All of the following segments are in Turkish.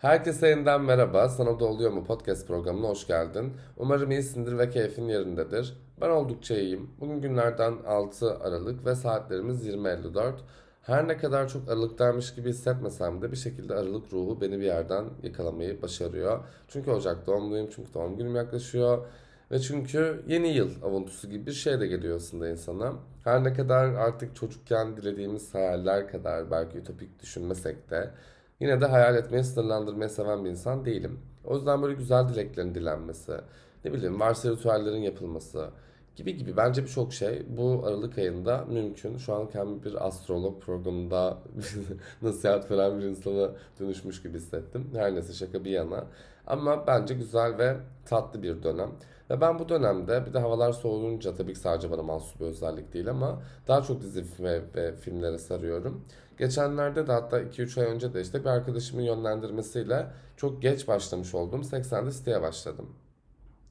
Herkese yeniden merhaba. Sana da oluyor mu podcast programına hoş geldin. Umarım iyisindir ve keyfin yerindedir. Ben oldukça iyiyim. Bugün günlerden 6 Aralık ve saatlerimiz 20.54. Her ne kadar çok aralıktaymış gibi hissetmesem de bir şekilde aralık ruhu beni bir yerden yakalamayı başarıyor. Çünkü Ocak doğumluyum, çünkü doğum günüm yaklaşıyor. Ve çünkü yeni yıl avuntusu gibi bir şey de geliyor aslında insana. Her ne kadar artık çocukken dilediğimiz hayaller kadar belki ütopik düşünmesek de yine de hayal etmeyi sınırlandırmayı seven bir insan değilim. O yüzden böyle güzel dileklerin dilenmesi, ne bileyim varsa ritüellerin yapılması gibi gibi bence birçok şey bu Aralık ayında mümkün. Şu an kendimi bir astrolog programında nasihat veren bir insana dönüşmüş gibi hissettim. Her neyse şaka bir yana. Ama bence güzel ve tatlı bir dönem. Ve ben bu dönemde bir de havalar soğuyunca tabii ki sadece bana mahsus bir özellik değil ama daha çok dizi ve, ve filmlere sarıyorum. Geçenlerde de hatta 2-3 ay önce de işte bir arkadaşımın yönlendirmesiyle çok geç başlamış olduğum 80'de siteye başladım.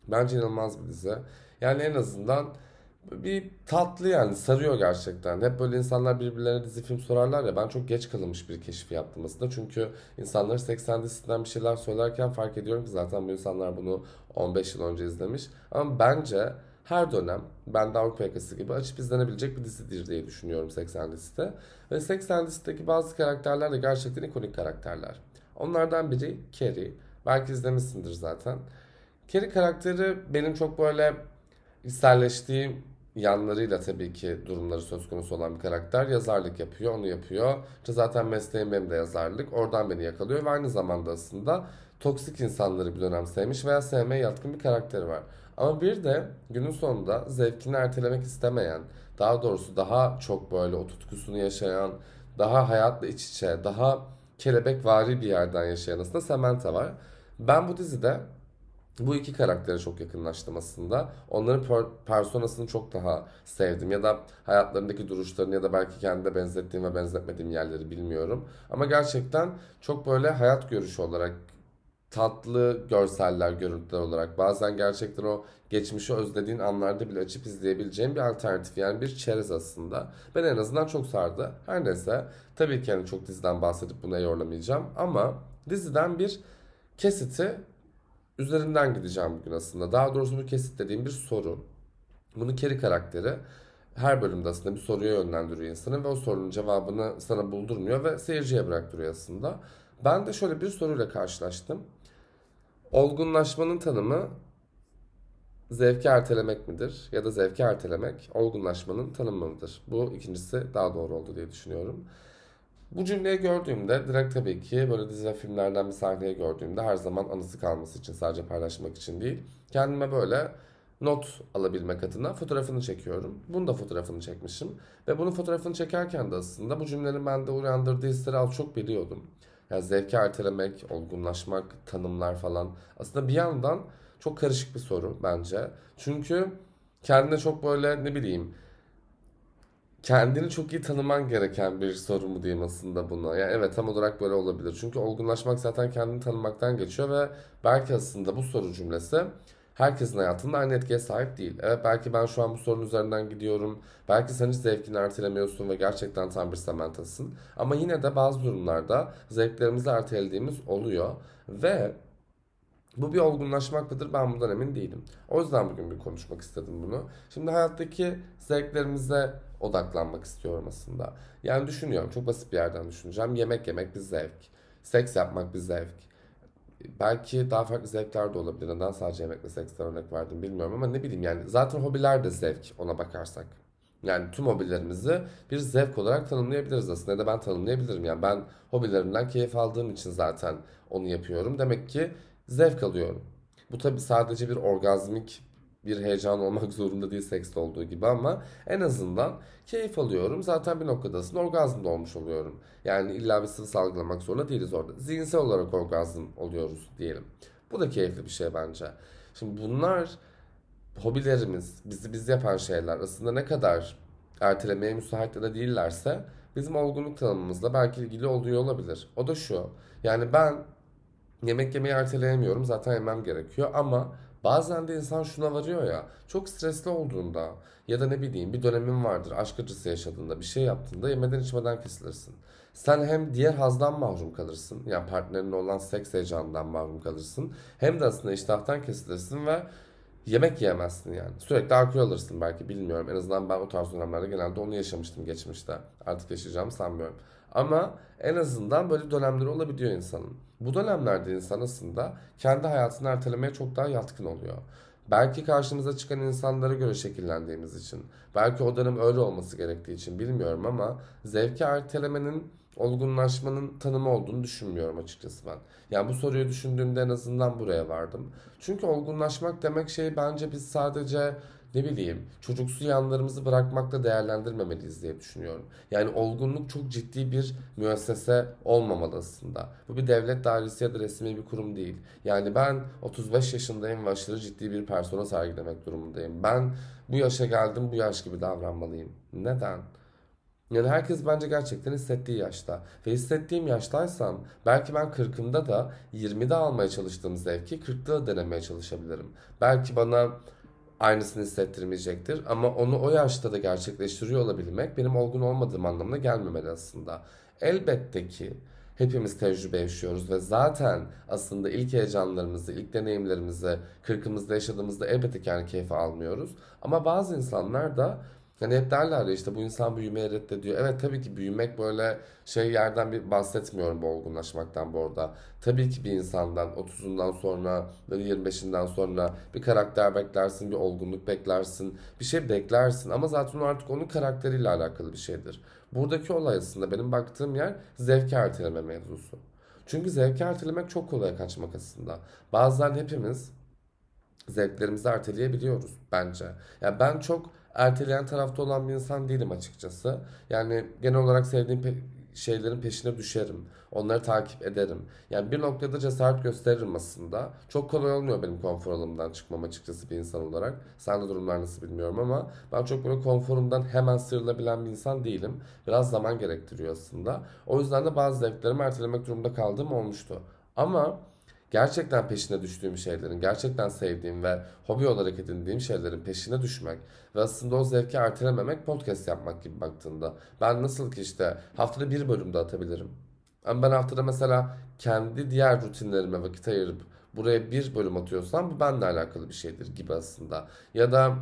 Bence inanılmaz bir dizi. Yani en azından bir tatlı yani sarıyor gerçekten. Hep böyle insanlar birbirlerine dizi film sorarlar ya ben çok geç kalınmış bir keşif yaptım aslında. Çünkü insanları 80 dizisinden bir şeyler söylerken fark ediyorum ki zaten bu insanlar bunu 15 yıl önce izlemiş. Ama bence her dönem ben de Avrupa Yakası gibi açıp izlenebilecek bir dizidir diye düşünüyorum 80 liste. Ve 80 listedeki bazı karakterler de gerçekten ikonik karakterler. Onlardan biri Carrie. Belki izlemişsindir zaten. Carrie karakteri benim çok böyle içselleştiğim yanlarıyla tabii ki durumları söz konusu olan bir karakter. Yazarlık yapıyor, onu yapıyor. İşte zaten mesleğim benim de yazarlık. Oradan beni yakalıyor ve aynı zamanda aslında toksik insanları bir dönem sevmiş veya sevmeye yatkın bir karakteri var. Ama bir de günün sonunda zevkini ertelemek istemeyen, daha doğrusu daha çok böyle o tutkusunu yaşayan, daha hayatla iç içe, daha kelebekvari bir yerden yaşayan aslında Samantha var. Ben bu dizide bu iki karaktere çok yakınlaştım aslında. Onların personasını çok daha sevdim ya da hayatlarındaki duruşlarını ya da belki kendine benzettiğim ve benzetmediğim yerleri bilmiyorum. Ama gerçekten çok böyle hayat görüşü olarak tatlı görseller, görüntüler olarak bazen gerçekten o geçmişi özlediğin anlarda bile açıp izleyebileceğin bir alternatif yani bir çerez aslında. Ben en azından çok sardı. Her neyse tabii ki yani çok diziden bahsedip bunu yorlamayacağım ama diziden bir kesiti üzerinden gideceğim bugün aslında. Daha doğrusu bu kesit dediğim bir soru. Bunu Kerry karakteri her bölümde aslında bir soruya yönlendiriyor insanı ve o sorunun cevabını sana buldurmuyor ve seyirciye bıraktırıyor aslında. Ben de şöyle bir soruyla karşılaştım. Olgunlaşmanın tanımı zevki ertelemek midir? Ya da zevki ertelemek olgunlaşmanın tanımı mıdır? Bu ikincisi daha doğru oldu diye düşünüyorum. Bu cümleyi gördüğümde direkt tabii ki böyle dizi filmlerden bir sahneyi gördüğümde her zaman anısı kalması için sadece paylaşmak için değil. Kendime böyle not alabilmek adına fotoğrafını çekiyorum. Bunun da fotoğrafını çekmişim. Ve bunun fotoğrafını çekerken de aslında bu cümlenin bende uyandırdığı hisleri az çok biliyordum. Yani zevki ertelemek, olgunlaşmak, tanımlar falan. Aslında bir yandan çok karışık bir soru bence. Çünkü kendine çok böyle ne bileyim kendini çok iyi tanıman gereken bir soru mu diyeyim aslında buna. Yani evet tam olarak böyle olabilir. Çünkü olgunlaşmak zaten kendini tanımaktan geçiyor ve belki aslında bu soru cümlesi herkesin hayatında aynı etkiye sahip değil. Evet belki ben şu an bu sorunun üzerinden gidiyorum. Belki sen hiç zevkini ertelemiyorsun ve gerçekten tam bir sementasın. Ama yine de bazı durumlarda zevklerimizi ertelediğimiz oluyor. Ve bu bir olgunlaşmak mıdır ben bundan emin değilim. O yüzden bugün bir konuşmak istedim bunu. Şimdi hayattaki zevklerimize odaklanmak istiyorum aslında. Yani düşünüyorum çok basit bir yerden düşüneceğim. Yemek yemek bir zevk. Seks yapmak bir zevk. Belki daha farklı zevkler de olabilir. Neden sadece yemek ve seksten örnek verdim bilmiyorum ama ne bileyim yani zaten hobiler de zevk ona bakarsak. Yani tüm hobilerimizi bir zevk olarak tanımlayabiliriz aslında. Ya da ben tanımlayabilirim. Yani ben hobilerimden keyif aldığım için zaten onu yapıyorum. Demek ki zevk alıyorum. Bu tabi sadece bir orgazmik bir heyecan olmak zorunda değil sekste olduğu gibi ama en azından keyif alıyorum. Zaten bir noktadasın orgazmda olmuş oluyorum. Yani illa bir sıvı salgılamak zorunda değiliz orada. Zihinsel olarak orgazm oluyoruz diyelim. Bu da keyifli bir şey bence. Şimdi bunlar hobilerimiz, bizi biz yapan şeyler aslında ne kadar ertelemeye müsait ya da değillerse bizim olgunluk tanımımızla belki ilgili oluyor olabilir. O da şu. Yani ben yemek yemeyi erteleyemiyorum. Zaten yemem gerekiyor ama Bazen de insan şuna varıyor ya, çok stresli olduğunda ya da ne bileyim bir dönemin vardır, aşk acısı yaşadığında, bir şey yaptığında yemeden içmeden kesilirsin. Sen hem diğer hazdan mahrum kalırsın, yani partnerine olan seks heyecanından mahrum kalırsın, hem de aslında iştahtan kesilirsin ve yemek yiyemezsin yani. Sürekli alkol alırsın belki bilmiyorum. En azından ben o tarz dönemlerde genelde onu yaşamıştım geçmişte. Artık yaşayacağımı sanmıyorum. Ama en azından böyle dönemleri olabiliyor insanın. Bu dönemlerde insan aslında kendi hayatını ertelemeye çok daha yatkın oluyor. Belki karşımıza çıkan insanlara göre şekillendiğimiz için, belki o dönem öyle olması gerektiği için bilmiyorum ama zevki ertelemenin olgunlaşmanın tanımı olduğunu düşünmüyorum açıkçası ben. Yani bu soruyu düşündüğümde en azından buraya vardım. Çünkü olgunlaşmak demek şey bence biz sadece ne bileyim çocuksu yanlarımızı bırakmakla değerlendirmemeliyiz diye düşünüyorum. Yani olgunluk çok ciddi bir müessese olmamalı aslında. Bu bir devlet dairesi ya da resmi bir kurum değil. Yani ben 35 yaşındayım ve aşırı ciddi bir persona sergilemek durumundayım. Ben bu yaşa geldim bu yaş gibi davranmalıyım. Neden? Yani herkes bence gerçekten hissettiği yaşta. Ve hissettiğim yaştaysam belki ben 40'ımda da 20'de almaya çalıştığım zevki 40'da da denemeye çalışabilirim. Belki bana aynısını hissettirmeyecektir ama onu o yaşta da gerçekleştiriyor olabilmek benim olgun olmadığım anlamına gelmemeli aslında. Elbette ki hepimiz tecrübe yaşıyoruz ve zaten aslında ilk heyecanlarımızı, ilk deneyimlerimizi 40'ımızda yaşadığımızda elbette ki yani keyfi almıyoruz. Ama bazı insanlar da Hani hep derler ya işte bu insan büyümeye reddediyor. Evet tabii ki büyümek böyle şey yerden bir bahsetmiyorum bu olgunlaşmaktan bu arada. Tabii ki bir insandan 30'undan sonra ya 25'inden sonra bir karakter beklersin, bir olgunluk beklersin, bir şey beklersin. Ama zaten artık onun karakteriyle alakalı bir şeydir. Buradaki olay aslında benim baktığım yer zevk erteleme mevzusu. Çünkü zevk ertelemek çok kolay kaçmak aslında. Bazen hepimiz zevklerimizi erteleyebiliyoruz bence. Ya yani ben çok erteleyen tarafta olan bir insan değilim açıkçası. Yani genel olarak sevdiğim pe- şeylerin peşine düşerim. Onları takip ederim. Yani bir noktada cesaret gösteririm aslında. Çok kolay olmuyor benim konfor alanımdan çıkmam açıkçası bir insan olarak. Sen de durumlar nasıl bilmiyorum ama ben çok böyle konforumdan hemen sıyrılabilen bir insan değilim. Biraz zaman gerektiriyor aslında. O yüzden de bazı zevklerimi ertelemek durumunda kaldığım olmuştu. Ama gerçekten peşine düştüğüm şeylerin, gerçekten sevdiğim ve hobi olarak edindiğim şeylerin peşine düşmek ve aslında o zevki ertelememek podcast yapmak gibi baktığında. Ben nasıl ki işte haftada bir bölümde atabilirim. Ama ben haftada mesela kendi diğer rutinlerime vakit ayırıp buraya bir bölüm atıyorsam bu benimle alakalı bir şeydir gibi aslında. Ya da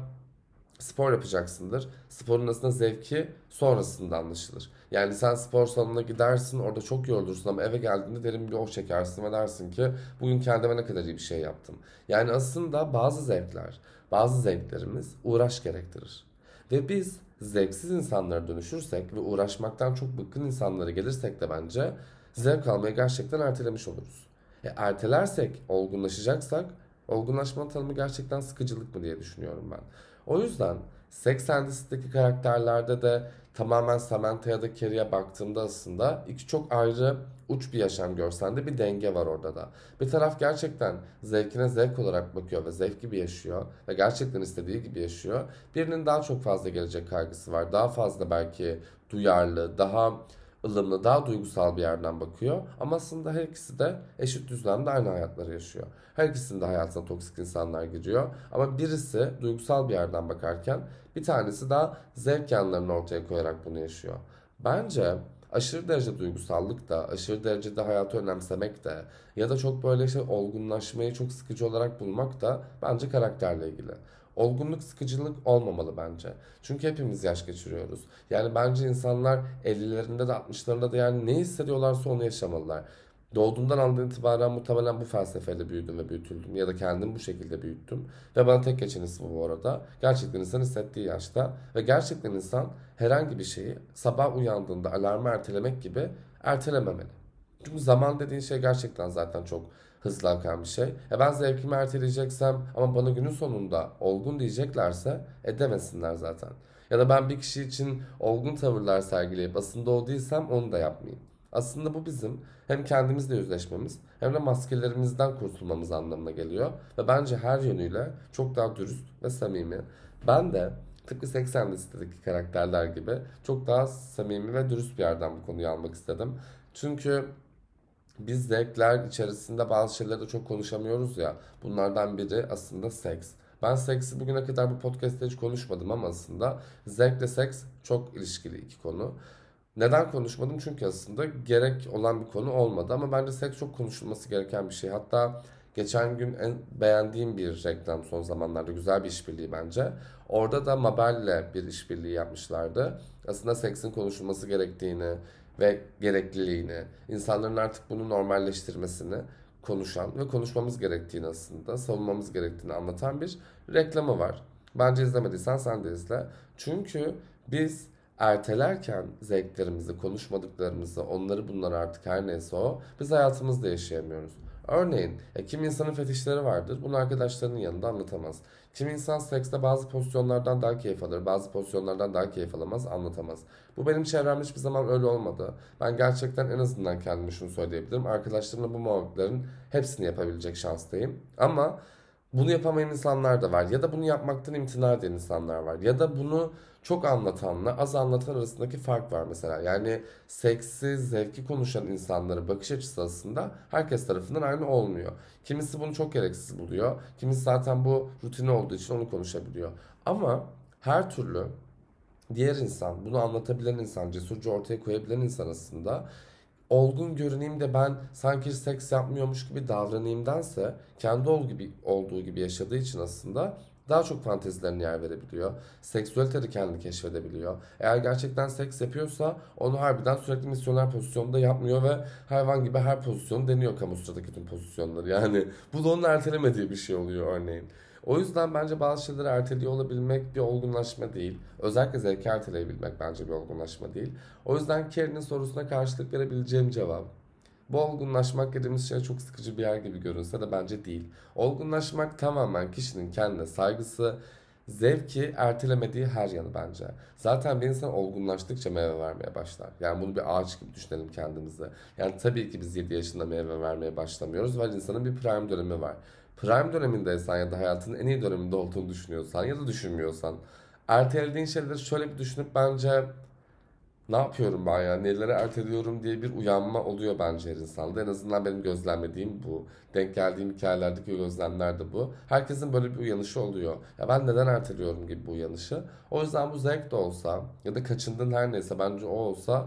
spor yapacaksındır. Sporun aslında zevki sonrasında anlaşılır. Yani sen spor salonuna gidersin orada çok yorulursun ama eve geldiğinde derin bir oh çekersin ve dersin ki bugün kendime ne kadar iyi bir şey yaptım. Yani aslında bazı zevkler, bazı zevklerimiz uğraş gerektirir. Ve biz zevksiz insanlara dönüşürsek ve uğraşmaktan çok bıkkın insanlara gelirsek de bence zevk almayı gerçekten ertelemiş oluruz. E, ertelersek, olgunlaşacaksak olgunlaşmanın tanımı gerçekten sıkıcılık mı diye düşünüyorum ben. O yüzden Sex and City'deki karakterlerde de tamamen Samantha ya da Carrie'ye baktığımda aslında iki çok ayrı uç bir yaşam görsen de bir denge var orada da. Bir taraf gerçekten zevkine zevk olarak bakıyor ve zevk gibi yaşıyor ve gerçekten istediği gibi yaşıyor. Birinin daha çok fazla gelecek kaygısı var. Daha fazla belki duyarlı, daha ılımlı, daha duygusal bir yerden bakıyor. Ama aslında her ikisi de eşit düzlemde aynı hayatları yaşıyor. Her ikisinin de hayatına toksik insanlar giriyor. Ama birisi duygusal bir yerden bakarken bir tanesi daha zevk yanlarını ortaya koyarak bunu yaşıyor. Bence aşırı derecede duygusallık da, aşırı derecede hayatı önemsemek de ya da çok böyle işte olgunlaşmayı çok sıkıcı olarak bulmak da bence karakterle ilgili. Olgunluk sıkıcılık olmamalı bence. Çünkü hepimiz yaş geçiriyoruz. Yani bence insanlar 50'lerinde de 60'larında da yani ne hissediyorlarsa onu yaşamalılar. Doğduğumdan andığım itibaren muhtemelen bu felsefeyle büyüdüm ve büyütüldüm. Ya da kendim bu şekilde büyüttüm. Ve bana tek geçen ismi bu arada. Gerçekten insan hissettiği yaşta. Ve gerçekten insan herhangi bir şeyi sabah uyandığında alarmı ertelemek gibi ertelememeli. Çünkü zaman dediğin şey gerçekten zaten çok hızlı akan bir şey. E ben zevkimi erteleyeceksem ama bana günün sonunda olgun diyeceklerse edemesinler zaten. Ya da ben bir kişi için olgun tavırlar sergileyip aslında o değilsem onu da yapmayayım. Aslında bu bizim hem kendimizle yüzleşmemiz hem de maskelerimizden kurtulmamız anlamına geliyor. Ve bence her yönüyle çok daha dürüst ve samimi. Ben de tıpkı 80 listedeki karakterler gibi çok daha samimi ve dürüst bir yerden bu konuyu almak istedim. Çünkü biz zevkler içerisinde bazı şeyleri de çok konuşamıyoruz ya. Bunlardan biri aslında seks. Ben seksi bugüne kadar bu podcast'te hiç konuşmadım ama aslında zevkle seks çok ilişkili iki konu. Neden konuşmadım? Çünkü aslında gerek olan bir konu olmadı ama bence seks çok konuşulması gereken bir şey. Hatta geçen gün en beğendiğim bir reklam son zamanlarda güzel bir işbirliği bence. Orada da Mabel'le bir işbirliği yapmışlardı. Aslında seksin konuşulması gerektiğini ve gerekliliğini, insanların artık bunu normalleştirmesini konuşan ve konuşmamız gerektiğini aslında savunmamız gerektiğini anlatan bir reklamı var. Bence izlemediysen sen de izle. Çünkü biz ertelerken zevklerimizi, konuşmadıklarımızı, onları bunları artık her neyse o, biz hayatımızda yaşayamıyoruz. Örneğin ya kim insanın fetişleri vardır. Bunu arkadaşlarının yanında anlatamaz. Kim insan sekste bazı pozisyonlardan daha keyif alır, bazı pozisyonlardan daha keyif alamaz, anlatamaz. Bu benim çevremde hiçbir zaman öyle olmadı. Ben gerçekten en azından kendime şunu söyleyebilirim. Arkadaşlarımla bu muhabbetlerin hepsini yapabilecek şanstayım. Ama bunu yapamayan insanlar da var. Ya da bunu yapmaktan imtina eden insanlar var. Ya da bunu çok anlatanla az anlatan arasındaki fark var mesela. Yani seksi, zevki konuşan insanların bakış açısı aslında herkes tarafından aynı olmuyor. Kimisi bunu çok gereksiz buluyor. Kimisi zaten bu rutini olduğu için onu konuşabiliyor. Ama her türlü diğer insan, bunu anlatabilen insan, cesurca ortaya koyabilen insan aslında olgun görüneyim de ben sanki seks yapmıyormuş gibi davranayımdansa kendi olduğu gibi, olduğu gibi yaşadığı için aslında daha çok fantezilerine yer verebiliyor. Seksüelitede kendini keşfedebiliyor. Eğer gerçekten seks yapıyorsa onu harbiden sürekli misyoner pozisyonda yapmıyor ve hayvan gibi her pozisyonu deniyor kamu sıradaki tüm pozisyonları. Yani bu da onun ertelemediği bir şey oluyor örneğin. O yüzden bence bazı şeyleri erteliyor olabilmek bir olgunlaşma değil. Özellikle zevki erteleyebilmek bence bir olgunlaşma değil. O yüzden Kerry'nin sorusuna karşılık verebileceğim cevap. Bu olgunlaşmak dediğimiz şey çok sıkıcı bir yer gibi görünse de bence değil. Olgunlaşmak tamamen kişinin kendine saygısı, zevki ertelemediği her yanı bence. Zaten bir insan olgunlaştıkça meyve vermeye başlar. Yani bunu bir ağaç gibi düşünelim kendimize. Yani tabii ki biz 7 yaşında meyve vermeye başlamıyoruz. Var insanın bir prime dönemi var prime dönemindeysen ya da hayatının en iyi döneminde olduğunu düşünüyorsan ya da düşünmüyorsan ertelediğin şeyleri şöyle bir düşünüp bence ne yapıyorum ben ya neleri erteliyorum diye bir uyanma oluyor bence her insanda. En azından benim gözlemlediğim bu. Denk geldiğim hikayelerdeki gözlemler de bu. Herkesin böyle bir uyanışı oluyor. Ya ben neden erteliyorum gibi bu uyanışı. O yüzden bu zevk de olsa ya da kaçındığın her neyse bence o olsa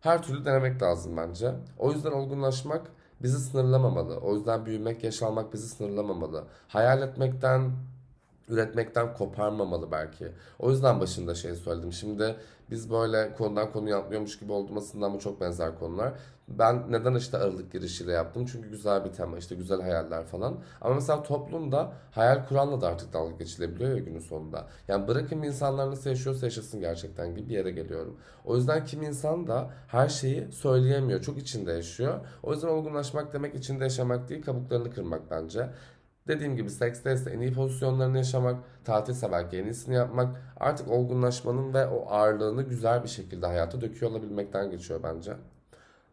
her türlü denemek lazım bence. O yüzden olgunlaşmak bizi sınırlamamalı. O yüzden büyümek, yaşalmak bizi sınırlamamalı. Hayal etmekten, üretmekten koparmamalı belki. O yüzden başında şey söyledim. Şimdi biz böyle konudan konuya atlıyormuş gibi olmasından bu çok benzer konular. Ben neden işte aralık girişiyle yaptım? Çünkü güzel bir tema işte güzel hayaller falan. Ama mesela toplumda hayal kuranla da artık dalga geçilebiliyor ya günün sonunda. Yani bırakın insanlar nasıl yaşıyorsa yaşasın gerçekten gibi bir yere geliyorum. O yüzden kim insan da her şeyi söyleyemiyor. Çok içinde yaşıyor. O yüzden olgunlaşmak demek içinde yaşamak değil kabuklarını kırmak bence. Dediğim gibi seksteyse en iyi pozisyonlarını yaşamak, tatil severken en iyisini yapmak artık olgunlaşmanın ve o ağırlığını güzel bir şekilde hayata döküyor olabilmekten geçiyor bence.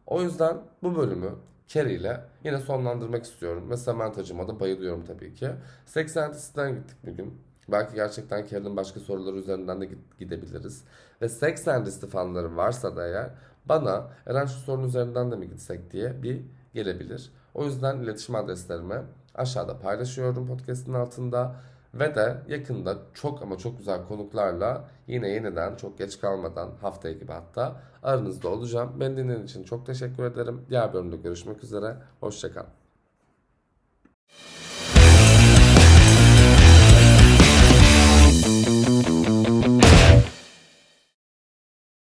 O yüzden bu bölümü Kerry ile yine sonlandırmak istiyorum. Ve Samantha'cıma da bayılıyorum tabii ki. Seks Antis'ten gittik bugün. Belki gerçekten Kerry'nin başka soruları üzerinden de gidebiliriz. Ve Sex and fanları varsa da eğer bana Eren şu sorunun üzerinden de mi gitsek diye bir gelebilir. O yüzden iletişim adreslerimi aşağıda paylaşıyorum podcast'in altında. Ve de yakında çok ama çok güzel konuklarla yine yeniden çok geç kalmadan haftaya gibi hatta aranızda olacağım. Ben dinlediğiniz için çok teşekkür ederim. Diğer bölümde görüşmek üzere. Hoşçakalın.